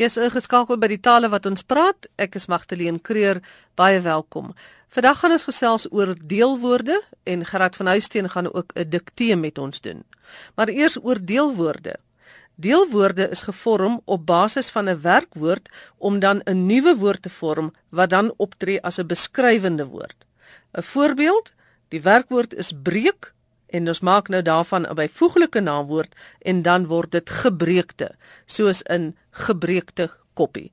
Jy's ingeskakel by die tale wat ons praat. Ek is Magdalene Creer. Baie welkom. Vandag gaan ons gesels oor deelwoorde en Gerard van Huisteen gaan ook 'n diktee met ons doen. Maar eers oor deelwoorde. Deelwoorde is gevorm op basis van 'n werkwoord om dan 'n nuwe woord te vorm wat dan optree as 'n beskrywende woord. 'n Voorbeeld: Die werkwoord is breek en ons maak nou daarvan 'n byvoeglike naamwoord en dan word dit gebreekte, soos in gebreekte koppie.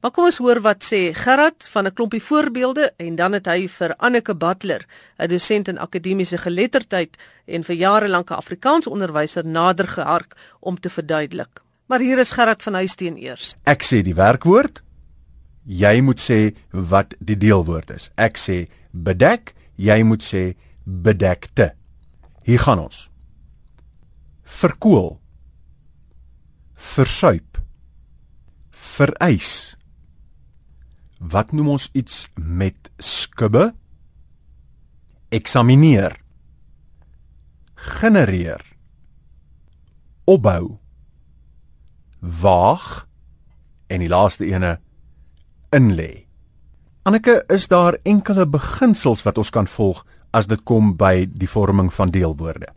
Maar kom ons hoor wat sê Gerard van 'n klompie voorbeelde en dan het hy vir Anneke Butler, 'n dosent in akademiese geletterdheid en vir jare lank 'n Afrikaans onderwyser nader gehark om te verduidelik. Maar hier is Gerard van Huisteen eers. Ek sê die werkwoord. Jy moet sê wat die deelwoord is. Ek sê bedek, jy moet sê bedekte. Hier gaan ons. Verkoel. Versuip. Vereis. Wat noem ons iets met skubbe? Eksamineer. Genereer. Opbou. Waag en die laaste ene inlê. Anneke, is daar enkele beginsels wat ons kan volg as dit kom by die vorming van deelwoorde.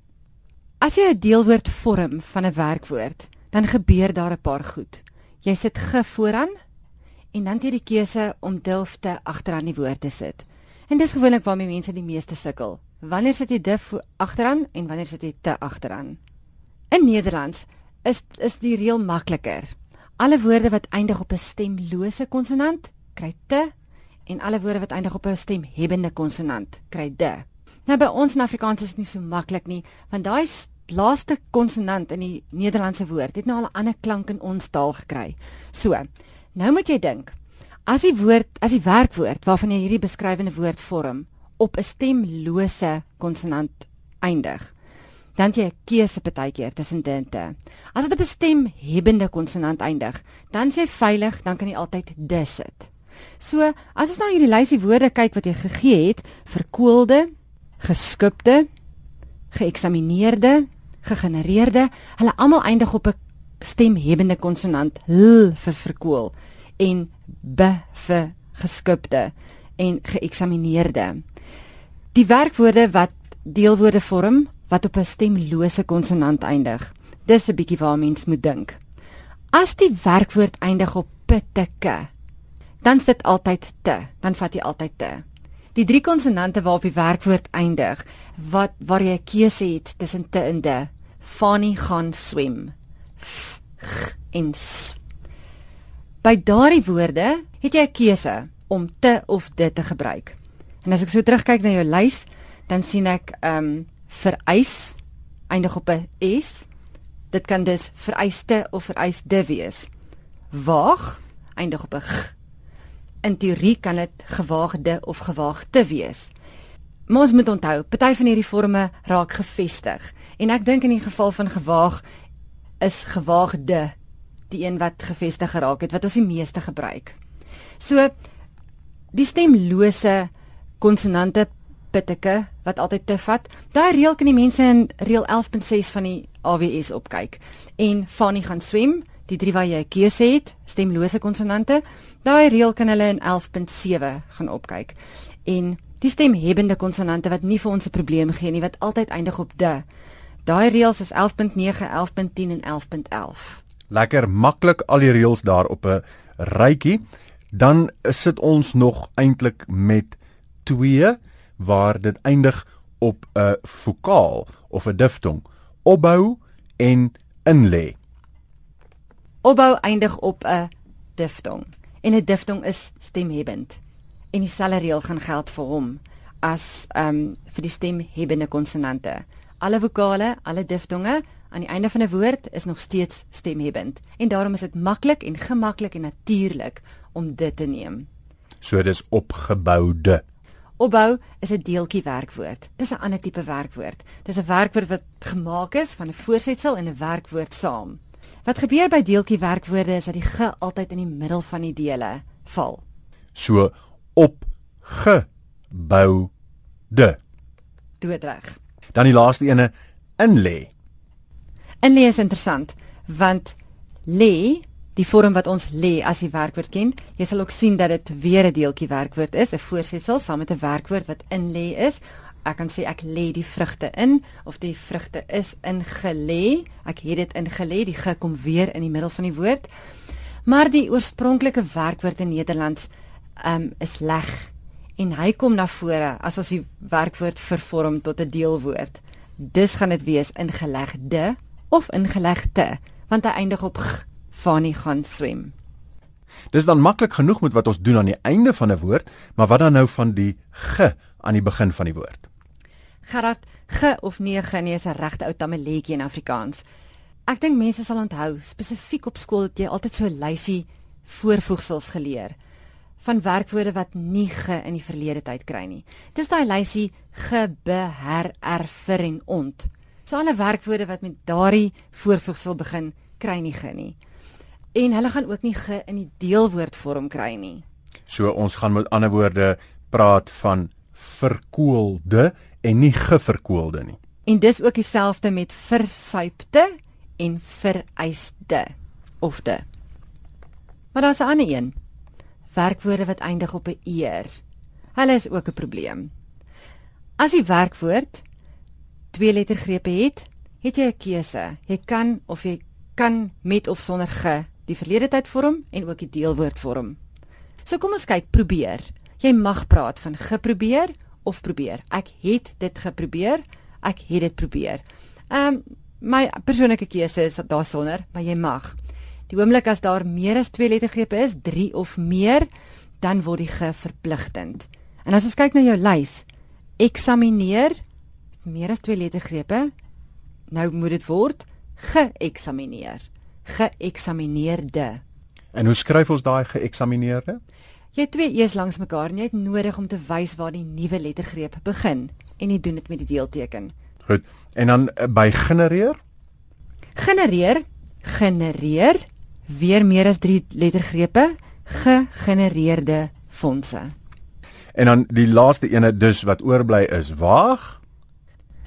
As jy 'n deelwoord vorm van 'n werkwoord, dan gebeur daar 'n paar goed. Jy sit ge vooraan en dan het jy die keuse om dilfte agteraan die woord te sit. En dis gewoonlik waarmee mense die meeste sukkel. Wanneer sit jy dif agteraan en wanneer sit jy te agteraan? In Nederlands is is die reël makliker. Alle woorde wat eindig op 'n stemlose konsonant kry te en alle woorde wat eindig op 'n stemhebbende konsonant kry de. Nou by ons in Afrikaans is dit nie so maklik nie, want daai laaste konsonant in die Nederlandse woord het nou al 'n ander klank in ons taal gekry. So, nou moet jy dink, as die woord, as die werkwoord waarvan jy hierdie beskrywende woord vorm op 'n stemlose konsonant eindig, dan jy keuse partykeer tussen dinte. As dit op 'n stemhebbende konsonant eindig, dan sê veilig, dan kan jy altyd dis sit. So, as ons nou hierdie lysie woorde kyk wat jy gegee het, verkoelde, geskupte, geëksamineerde, gegenereerde, hulle almal eindig op 'n stemhebbende konsonant l vir verkoel en b vir geskupte en geëksamineerde. Die werkwoorde wat deelwoorde vorm wat op 'n stemlose konsonant eindig. Dis 'n bietjie waar mens moet dink. As die werkwoord eindig op pitteke, dan is dit altyd te, dan vat jy altyd te. Die drie konsonante waarop die werkwoord eindig, wat waar jy 'n keuse het tussen te en de. Fanny gaan swem. F, g, en s. By daardie woorde het jy 'n keuse om te of dit te gebruik. En as ek so terugkyk na jou lys, dan sien ek ehm um, vereis eindig op 'n s. Dit kan dus vereiste of vereisde wees. Waag eindig op 'n g in teorie kan dit gewaagde of gewaagte wees. Maar ons moet onthou, party van hierdie forme raak gefestig en ek dink in die geval van gewaag is gewaagde die een wat gefestig geraak het wat ons die meeste gebruik. So die stemlose konsonante pitteke wat altyd te vat. Daai reël kan die mense in reël 11.6 van die AWS opkyk. En Fanny gaan swem die drie waar jy keuse het, stemlose konsonante, daai reël kan hulle in 11.7 gaan opkyk. En die stemhebbende konsonante wat nie vir ons 'n probleem gee nie, wat altyd eindig op de. Daai reëls is 11.9, 11.10 en 11.11. Lekker maklik al die reëls daar op 'n rytjie. Dan sit ons nog eintlik met 2 waar dit eindig op 'n vokaal of 'n diftong. Opbou en inlê. Opbou eindig op 'n diftong en 'n diftong is stemhebbend. En dieselfde reël gaan geld vir hom as ehm um, vir die stemhebbende konsonante. Alle vokale, alle diftonge aan die einde van 'n woord is nog steeds stemhebbend en daarom is dit maklik en gemaklik en natuurlik om dit te neem. So dis opgeboude. Opbou is 'n deeltjie werkwoord. Dis 'n ander tipe werkwoord. Dis 'n werkwoord wat gemaak is van 'n voorsetsel en 'n werkwoord saam. Wat gebeur by deeltjie werkwoorde is dat die ge altyd in die middel van die dele val. So op gebou de. Doodreg. Dan die laaste ene in lê. In lê is interessant want lê die vorm wat ons lê as die werkwoord ken. Jy sal ook sien dat dit weer 'n deeltjie werkwoord is, 'n voorsetsel saam met 'n werkwoord wat in lê is. Ek kan sê ek lê die vrugte in of die vrugte is ingelê. Ek het dit ingelê. Die ge kom weer in die middel van die woord. Maar die oorspronklike werkwoord in Nederlands um, is leg en hy kom na vore as ons die werkwoord vervorm tot 'n deelwoord. Dus gaan dit wees ingelegde of ingelegte want hy eindig op g Fanny gaan swem. Dis dan maklik genoeg met wat ons doen aan die einde van 'n woord, maar wat dan nou van die g aan die begin van die woord? Gerard, g of nee g nee is 'n regte ou tamaletjie in Afrikaans. Ek dink mense sal onthou, spesifiek op skool het jy altyd so 'n lysie voorvoegsels geleer van werkwoorde wat nie ge in die verlede tyd kry nie. Dis daai lysie ge, be, her, er, vir en ont. So alle werkwoorde wat met daardie voorvoegsel begin, kry nie ge nie en hulle gaan ook nie ge in die deelwoordvorm kry nie. So ons gaan met ander woorde praat van verkoelde en nie geverkoelde nie. En dis ook dieselfde met versuipte en vereiste of de. Maar daar's 'n ander een. Werkwoorde wat eindig op 'n eer. Hulle is ook 'n probleem. As die werkwoord twee lettergrepe het, het jy 'n keuse. Jy kan of jy kan met of sonder ge die verlede tyd vorm en ook die deelwoord vorm. So kom ons kyk, probeer. Jy mag praat van geprobeer of probeer. Ek het dit geprobeer. Ek het dit probeer. Ehm um, my persoonlike keuse is daarsonder, maar jy mag. Die oomblik as daar meer as 2 lettergrepe is, 3 of meer, dan word die ge verpligtend. En as ons kyk na jou lys, eksamineer meer as 2 lettergrepe. Nou moet dit word geëksamineer geëksamineerde. En hoe skryf ons daai geëksamineerde? Jy het twee e's langs mekaar en jy het nodig om te wys waar die nuwe lettergreep begin en jy doen dit met die deelteken. Goed. En dan uh, by genereer? Genereer, genereer weer meer as 3 lettergrepe gegenereerde fondse. En dan die laaste ene dus wat oorbly is waag.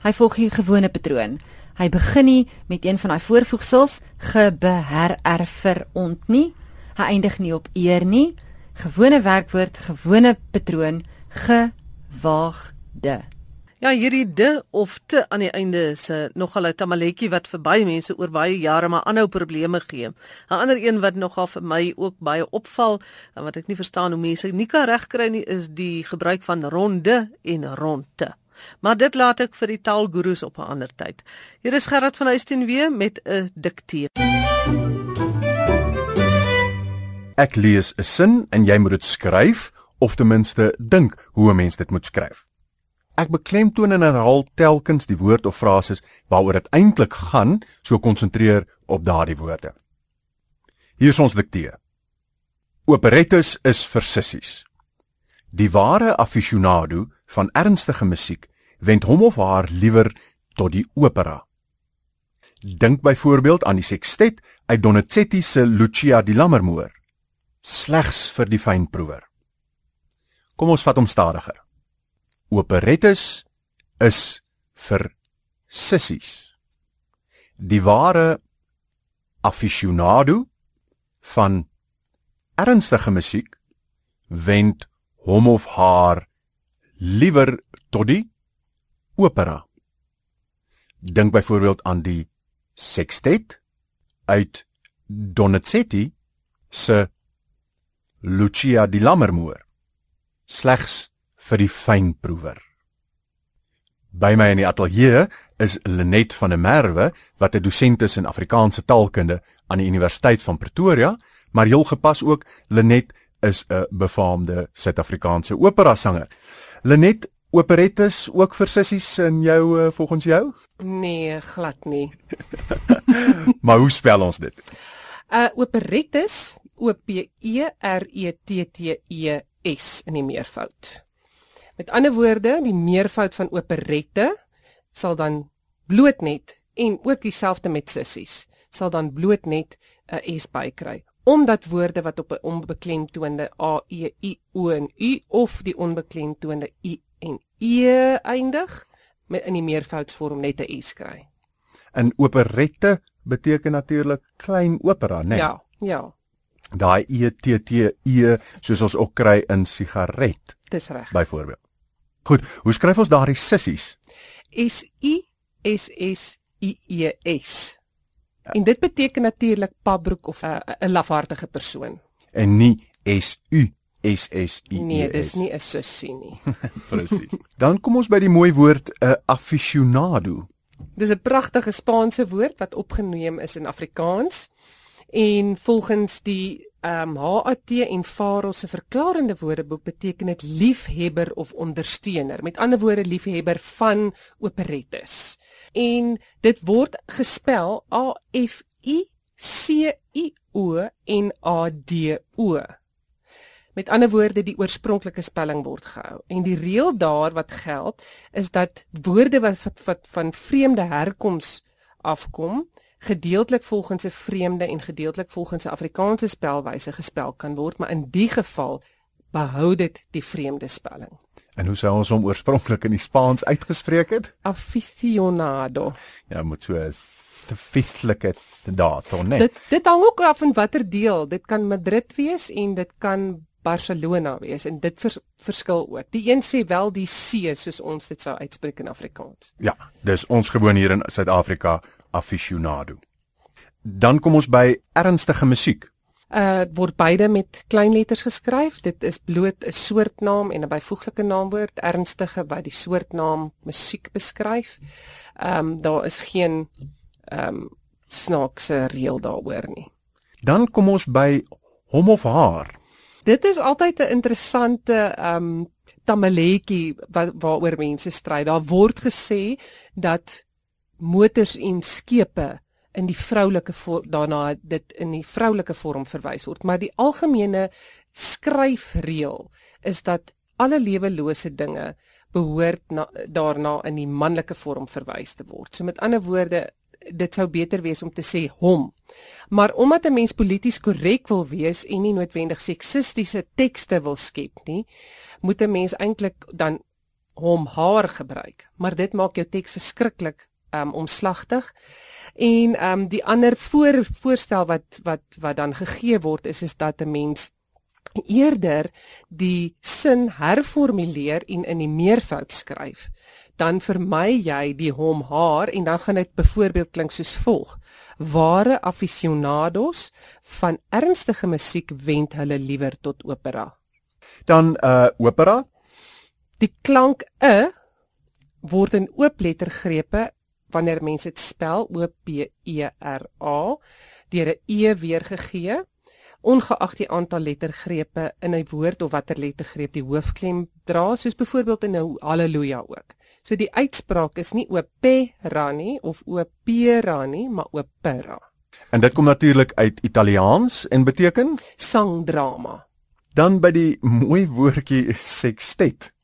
Hy volg die gewone patroon. Hy begin nie met een van daai voorvoegsels gebehererfer ont nie. Hy eindig nie op eer nie. Gewone werkwoord, gewone patroon gewaagde. Ja, hierdie de of te aan die einde is 'n uh, nogal 'n tamaletjie wat vir baie mense oor baie jare maar aanhou probleme gee. 'n Ander een wat nogal vir my ook baie opval en wat ek nie verstaan hoe mense nie kan regkry nie is die gebruik van ronde en ronde. Maar dit laat ek vir die taalgurus op 'n ander tyd. Hier is Gerard van Huisteen weer met 'n diktee. Ek lees 'n sin en jy moet dit skryf of ten minste dink hoe 'n mens dit moet skryf. Ek beklemtoon en herhaal telkens die woord of frases waaroor dit eintlik gaan, so konsentreer op daardie woorde. Hier is ons diktee. Operettes is vir sissies. Die ware aficionado van ernstige musiek wend hom of haar liewer tot die opera. Dink byvoorbeeld aan die sekstet uit Donizetti se Lucia di Lammermoor, slegs vir die fynproewer. Kom ons vat hom stadiger. Operettes is vir sissies. Die ware aficionado van ernstige musiek wend hom of haar liewer tot die opera. Dink byvoorbeeld aan die sextet uit Donizetti se Lucia di Lammermoor slegs vir die fynproewer. By my in die ateljee is Lenet van der Merwe wat 'n dosent is in Afrikaanse taalkunde aan die Universiteit van Pretoria, maar heel gepas ook Lenet is 'n befaamde Suid-Afrikaanse opera sanger. Lenet, operettes ook vir sissies in jou uh, volgens jou? Nee, glad nie. maar hoe spel ons dit? Uh operettes, O P E R E T T E S in die meervoud. Met ander woorde, die meervoud van operette sal dan bloot net en ook dieselfde met sissies sal dan bloot net 'n S bykry omdat woorde wat op 'n onbeklemtoonde a e i o en u of die onbeklemtoonde i en e eindig met in die meervoudsvorm net 'n s kry. In operette beteken natuurlik klein opera, né? Nee? Ja, ja. Daai E T T E soos ons ook kry in sigaret Dis reg. byvoorbeeld. Goed, hoe skryf ons daardie sissies? S I S S I E S. En dit beteken natuurlik pabroek of 'n 'n lafhartige persoon. En nie S U S S I E S. Nee, dis nie 'n sussie nie. presies. Dan kom ons by die mooi woord 'n uh, aficionado. Dis 'n pragtige Spaanse woord wat opgeneem is in Afrikaans. En volgens die ehm um, HAT en Faro se verklarende woordeboek beteken dit liefhebber of ondersteuner. Met ander woorde liefhebber van operettes. En dit word gespel A F I C I O N A D O. Met ander woorde die oorspronklike spelling word gehou. En die reël daar wat geld is dat woorde wat, wat, wat van vreemde herkoms afkom, gedeeltelik volgens 'n vreemde en gedeeltelik volgens 'n Afrikaanse spelwyse gespel kan word, maar in die geval behou dit die vreemde spelling. En hoe sou ons hom oorspronklik in die Spaans uitgespreek het? Aficionado. Ja, moet so 'n sofistelike daad, nee. Nee. Dit dit hang ook af van watter deel. Dit kan Madrid wees en dit kan Barcelona wees en dit vers, verskil ook. Die een sê wel die C soos ons dit sou uitspreek in Afrikaans. Ja, dis ons gewoon hier in Suid-Afrika aficionado. Dan kom ons by ernstige musiek. Uh word beide met klein letters geskryf. Dit is bloot 'n soortnaam en 'n byvoeglike naamwoord, ernstige wat die soortnaam musiek beskryf. Ehm um, daar is geen ehm um, snaakse reël daaroor nie. Dan kom ons by hom of haar. Dit is altyd 'n interessante ehm um, tamaletjie wat waaroor mense stry. Daar word gesê dat motors en skepe in die vroulike daarna dit in die vroulike vorm verwys word, maar die algemene skryfreël is dat alle lewelose dinge behoort na, daarna in die manlike vorm verwys te word. So met ander woorde, dit sou beter wees om te sê hom. Maar omdat 'n mens polities korrek wil wees en nie noodwendig seksistiese tekste wil skep nie, moet 'n mens eintlik dan hom haar gebruik. Maar dit maak jou teks verskriklik um omslagtig. En um die ander voor voorstel wat wat wat dan gegee word is is dat 'n mens eerder die sin herformuleer en in die meervoud skryf. Dan vermy jy die hom haar en dan gaan dit byvoorbeeld klink soos volg: Ware aficionados van ernstige musiek wend hulle liewer tot opera. Dan uh opera. Die klank e word in ooplettergrepe wanneer mense dit spel O P E R A deur 'n e weergegee ongeag die aantal lettergrepe in 'n woord of watter lettergreep die hoofklem dra soos byvoorbeeld in 'n haleluja ook. So die uitspraak is nie opera nie of opera nie, maar opera. En dit kom natuurlik uit Italiaans en beteken sangdrama. Dan by die mooi woordjie sextet.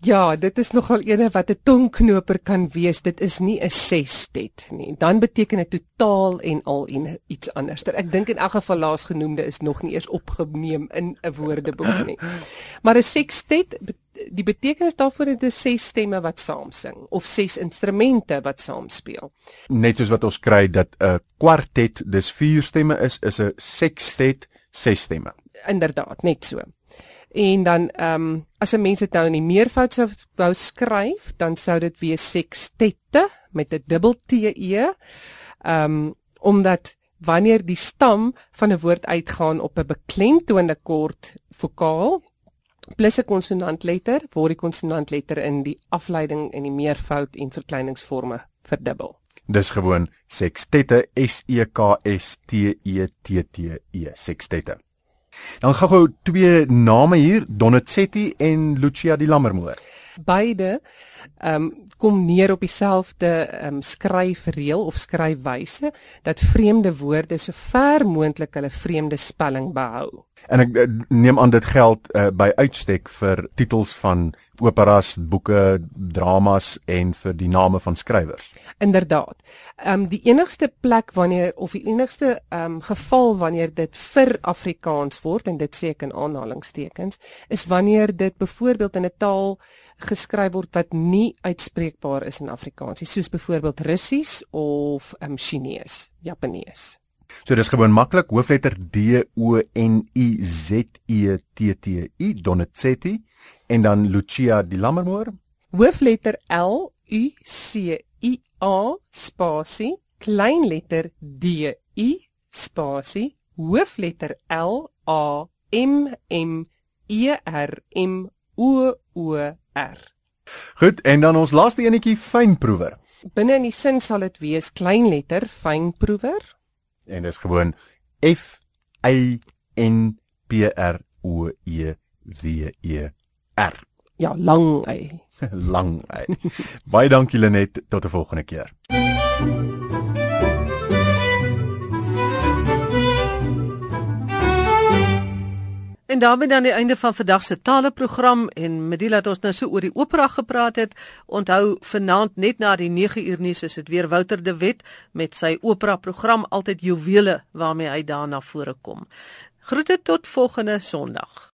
Ja, dit is nogal ene wat 'n tongknoper kan wees. Dit is nie 'n sestet nie. Dan beteken dit totaal en al en iets anders. Ek dink in elk geval laasgenoemde is nog nie eers opgeneem in 'n woordeboek nie. Maar 'n sextet, die betekenis daarvoor is dit ses stemme wat saam sing of ses instrumente wat saam speel. Net soos wat ons kry dat 'n kwartet dis vier stemme is, is 'n sextet ses stemme. Inderdaad, net so. En dan ehm um, as 'n mens dit nou in die meervoud sou wou skryf, dan sou dit wees sextette met 'n dubbel T E. Ehm um, omdat wanneer die stam van 'n woord uitgaan op 'n beklemtoonde kort vokaal plus 'n konsonantletter, word die konsonantletter in die afleiding en die meervoud en verkleiningsforme verdubbel. Dis gewoon sextette S E K S T E T T E sextette. Dan gou-gou twee name hier, Donizetti en Lucia di Lammermoor. Beide ehm um, kom neer op dieselfde ehm um, skryfreël of skryfwyse dat vreemde woorde so ver moontlik hulle vreemde spelling behou. En ek neem aan dit geld uh, by uitstek vir titels van operas, boeke, dramas en vir die name van skrywers. Inderdaad. Ehm um, die enigste plek wanneer of die enigste ehm um, geval wanneer dit vir Afrikaans word en dit sê ek in aanhalingstekens is wanneer dit byvoorbeeld in 'n taal geskryf word wat nie uitspreekbaar is in Afrikaans nie, soos byvoorbeeld Russies of um, Chinees, Japanees. So dis gewoon maklik, hoofletter D O N I Z E T T I Donizetti en dan Lucia Di Lammermoor. Hoofletter L U C I A spasie kleinletter D I spasie hoofletter L A M M E R M O O R. Goed, en dan ons laaste enetjie fynproewer. Binne in die sin sal dit wees kleinletter fynproewer. En dis gewoon F Y N P R O E W E R. Ja, lang y. Lang. Y. Baie dankie Lenet, tot 'n volgende keer. En daarmee dan die einde van vandag se taleprogram en Medila het ons nou so oor die opera gepraat het. Onthou vanaand net na die 9 uur nuus is dit weer Wouter de Wet met sy opera program altyd juwele waarmee hy daarna vore kom. Groete tot volgende Sondag.